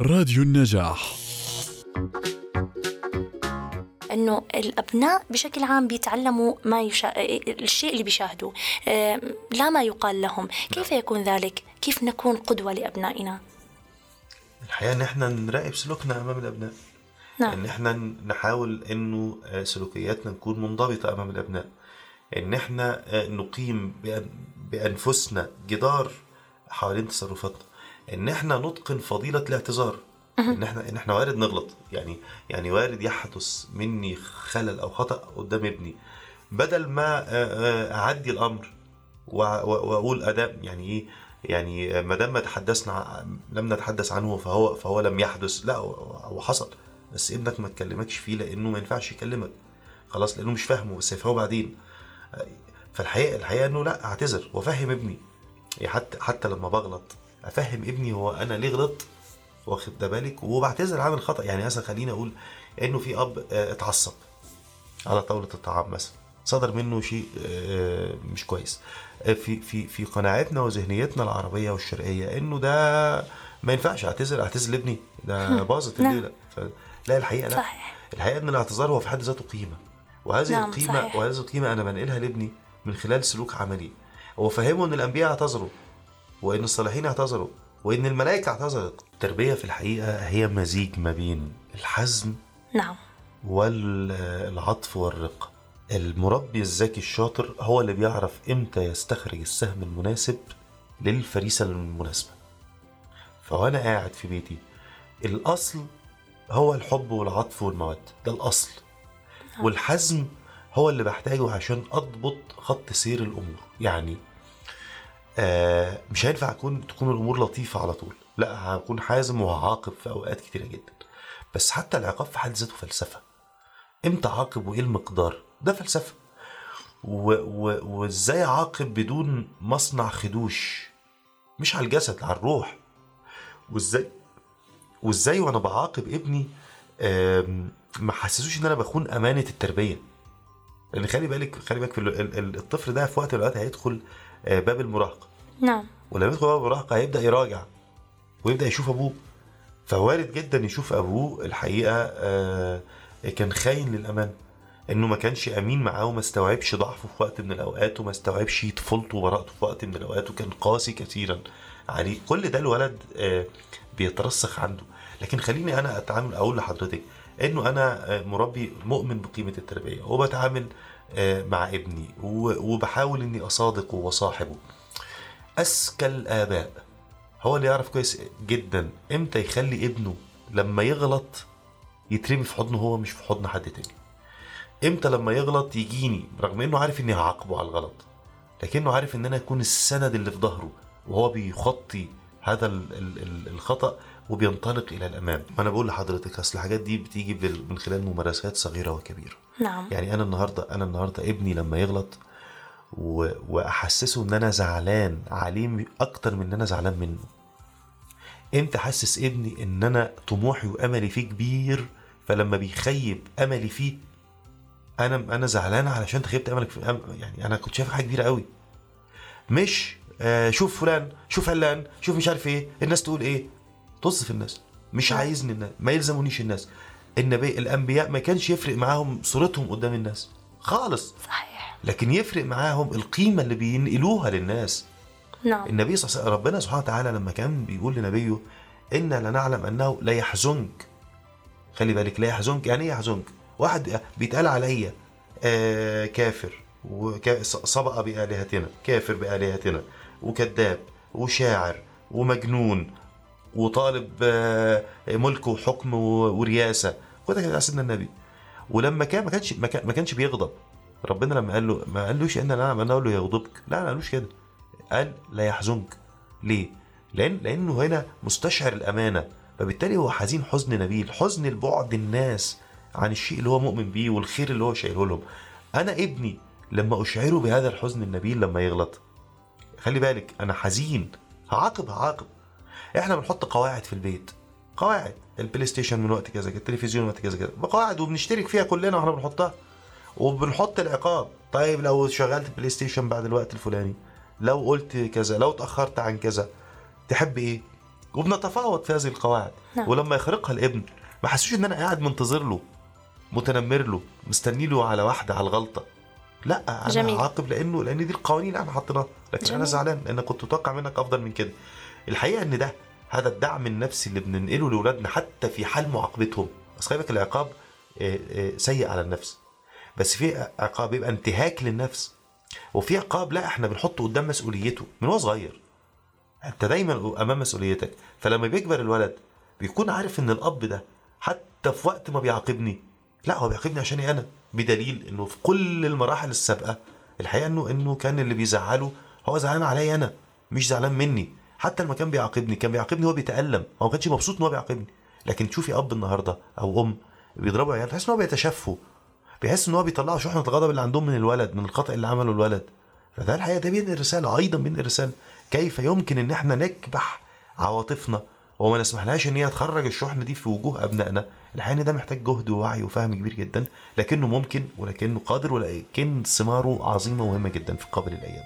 راديو النجاح. إنه الأبناء بشكل عام بيتعلموا ما يشا... الشيء اللي بيشاهدوه. آه، لا ما يقال لهم. كيف يكون ذلك؟ كيف نكون قدوة لأبنائنا؟ الحقيقة إن إحنا نراقب سلوكنا أمام الأبناء. نعم. إن إحنا نحاول إنه آه، سلوكياتنا نكون منضبطة أمام الأبناء. إن إحنا آه، نقيم بأن- بأنفسنا جدار حوالين تصرفاتنا. إن إحنا نتقن فضيلة الاعتذار. إن إحنا إن إحنا وارد نغلط. يعني يعني وارد يحدث مني خلل أو خطأ قدام ابني. بدل ما أعدي الأمر وأقول أداء يعني إيه؟ يعني ما دام ما تحدثنا لم نتحدث عنه فهو فهو لم يحدث. لا هو هو حصل. بس ابنك ما تكلمكش فيه لأنه ما ينفعش يكلمك. خلاص لأنه مش فاهمه بس هيفهمه بعدين. فالحقيقة الحقيقة إنه لا أعتذر وأفهم ابني. يعني حتى حتى لما بغلط أفهم ابني هو أنا ليه غلطت؟ واخد ده بالك؟ وبعتذر عن الخطأ. يعني مثلا خليني أقول إنه في أب آه، اتعصب على طاولة الطعام مثلا. صدر منه شيء آه، مش كويس. آه، في في في قناعتنا وذهنيتنا العربية والشرقية إنه ده ما ينفعش. اعتذر اعتذر لابني. ده باظت نعم. الليلة. لا الحقيقة لا. صحيح. الحقيقة إن الاعتذار هو في حد ذاته قيمة. وهذه نعم، القيمة صحيح. وهذه القيمة أنا بنقلها لابني من خلال سلوك عملي. وفهمه إن الأنبياء اعتذروا. وإن الصالحين اعتذروا وإن الملائكة اعتذرت. التربية في الحقيقة هي مزيج ما بين الحزم نعم. والعطف والرقه المربي الذكي الشاطر هو اللي بيعرف إمتى يستخرج السهم المناسب للفريسة المناسبة. فوأنا قاعد في بيتي الأصل هو الحب والعطف والمودة. ده الأصل. والحزم هو اللي بحتاجه عشان أضبط خط سير الأمور. يعني آه مش هينفع اكون تكون الأمور لطيفة على طول. لا هكون حازم وهعاقب في أوقات كتيرة جدا. بس حتى العقاب في حد ذاته فلسفة. إمتى أعاقب وإيه المقدار؟ ده فلسفة. وإزاي أعاقب بدون مصنع خدوش؟ مش على الجسد على الروح. وازاي وإزاي وأنا بعاقب ابني ما حسسوش إن أنا بخون أمانة التربية؟ لأن خلي بالك خلي بالك الطفل ده في وقت من الأوقات هيدخل آه، باب المراهقة. نعم. ولما يدخل باب المراهقه هيبدا يراجع ويبدأ يشوف أبوه. فوارد جدا يشوف أبوه الحقيقة آه، كان خاين للأمان. إنه ما كانش أمين معاه وما استوعبش ضعفه في وقت من الأوقات وما استوعبش طفولته وبراءته في وقت من الأوقات وكان قاسي كثيرا عليه. كل ده الولد آه، بيترسخ عنده. لكن خليني أنا أتعامل أقول لحضرتك إنه أنا آه، مربي مؤمن بقيمة التربية وبتعامل آه، مع ابني وبحاول إني أصادقه وصاحبه. أذكى الآباء. هو اللي يعرف كويس جدا إمتى يخلي ابنه لما يغلط يترمي في حضنه هو مش في حضن حد تاني. إمتى لما يغلط يجيني رغم إنه عارف إني هعاقبه على الغلط لكنه عارف ان أنا اكون السند اللي في ظهره وهو بيخطي هذا ال- ال- ال- الخطأ وبينطلق إلى الأمام. ما أنا بقول لحضرتك أصل الحاجات دي بتيجي من خلال ممارسات صغيرة وكبيرة. نعم. يعني أنا النهارده أنا النهارده ابني لما يغلط. وأحسسه إن أنا زعلان عليه أكتر من إن أنا زعلان منه. إمتى احسس ابني إن أنا طموحي وأملي فيه كبير؟ فلما بيخيب أملي فيه أنا أنا زعلان علشان انت خيبت أملك في أم... يعني أنا كنت شايف حاجة كبيرة قوي مش آه شوف فلان شوف علان شوف مش عارف إيه الناس تقول إيه؟ طز في الناس. مش عايزني الناس ما يلزمونيش الناس. النبي الأنبياء ما كانش يفرق معاهم صورتهم قدام الناس. خالص. صحيح. لكن يفرق معاهم القيمة اللي بينقلوها للناس. نعم. النبي صلى الله عليه وسلم ربنا سبحانه وتعالى لما كان بيقول لنبيه إنا لنعلم أنه لا يحزنك. خلي بالك لا يحزنك. يعني إيه يحزنك؟ واحد بيتقال عليا آه كافر وسبق بآلهتنا كافر بآلهتنا وكذاب وشاعر ومجنون وطالب آه ملك وحكم و- ورياسة. وده كان سيدنا النبي. ولما كان ما كانش ما كان- ما كانش بيغضب. ربنا لما قال له ما قالوش إن أنا أنا أقول له يغضبك لا ما قالوش كده. قال لا يحزنك. ليه؟ لأن لأنه هنا مستشعر الأمانة. فبالتالي هو حزين حزن نبيل حزن البعد الناس عن الشيء اللي هو مؤمن بيه والخير اللي هو شايله لهم. أنا ابني لما أشعره بهذا الحزن النبيل لما يغلط خلي بالك أنا حزين. هعاقب هعاقب. إحنا بنحط قواعد في البيت. قواعد. ال PlayStation من وقت كذا التلفزيون من وقت كذا كذا قواعد وبنشترك فيها كلنا وإحنا بنحطها. وبنحط العقاب. طيب لو شغلت PlayStation بعد الوقت الفلاني لو قلت كذا لو اتأخرت عن كذا تحب إيه؟ وبنتفاوض في هذه القواعد. نعم. ولما يخرقها الابن ما حسوش ان أنا قاعد منتظر له متنمر له مستني له على واحدة على الغلطة. لا أنا جميل. عاقب لأنه لأن دي القوانين اللي إحنا حاطينها. لكن جميل. أنا زعلان لأن كنت متوقع منك أفضل من كده. الحقيقة إن ده هذا الدعم النفسي اللي بننقله لأولادنا حتى في حال معاقبتهم. بالك العقاب آه، آه، سيء على النفس. بس في عقاب بيبقى انتهاك للنفس. وفي عقاب لا إحنا بنحطه قدام مسؤوليته من هو صغير. انت دايما امام مسؤوليتك. فلما بيكبر الولد بيكون عارف إن الأب ده حتى في وقت ما بيعاقبني لا هو بيعاقبني عشاني أنا بدليل إنه في كل المراحل السابقة الحقيقة إنه إنه كان اللي بيزعله هو زعلان عليا أنا مش زعلان مني. حتى لما كان بيعاقبني كان بيعاقبني هو بيتألم. هو ما كانش مبسوط إن هو بيعاقبني. لكن تشوفي أب النهارده أو أم بيضربوا عيال تحس إن هو بيتشفوا بيحس إن هو بيطلعوا شحنة الغضب اللي عندهم من الولد من الخطأ اللي عمله الولد. فده الحقيقة ده بينقل رسالة أيضا بينقل رسالة. كيف يمكن إن إحنا نكبح عواطفنا وما نسمحلهاش إن هي تخرج الشحنة دي في وجوه أبنائنا؟ الحقيقة ده محتاج جهد ووعي وفهم كبير جدا لكنه ممكن ولكنه قادر ولكن ثماره عظيمة ومهمة جدا في قابل الأيام.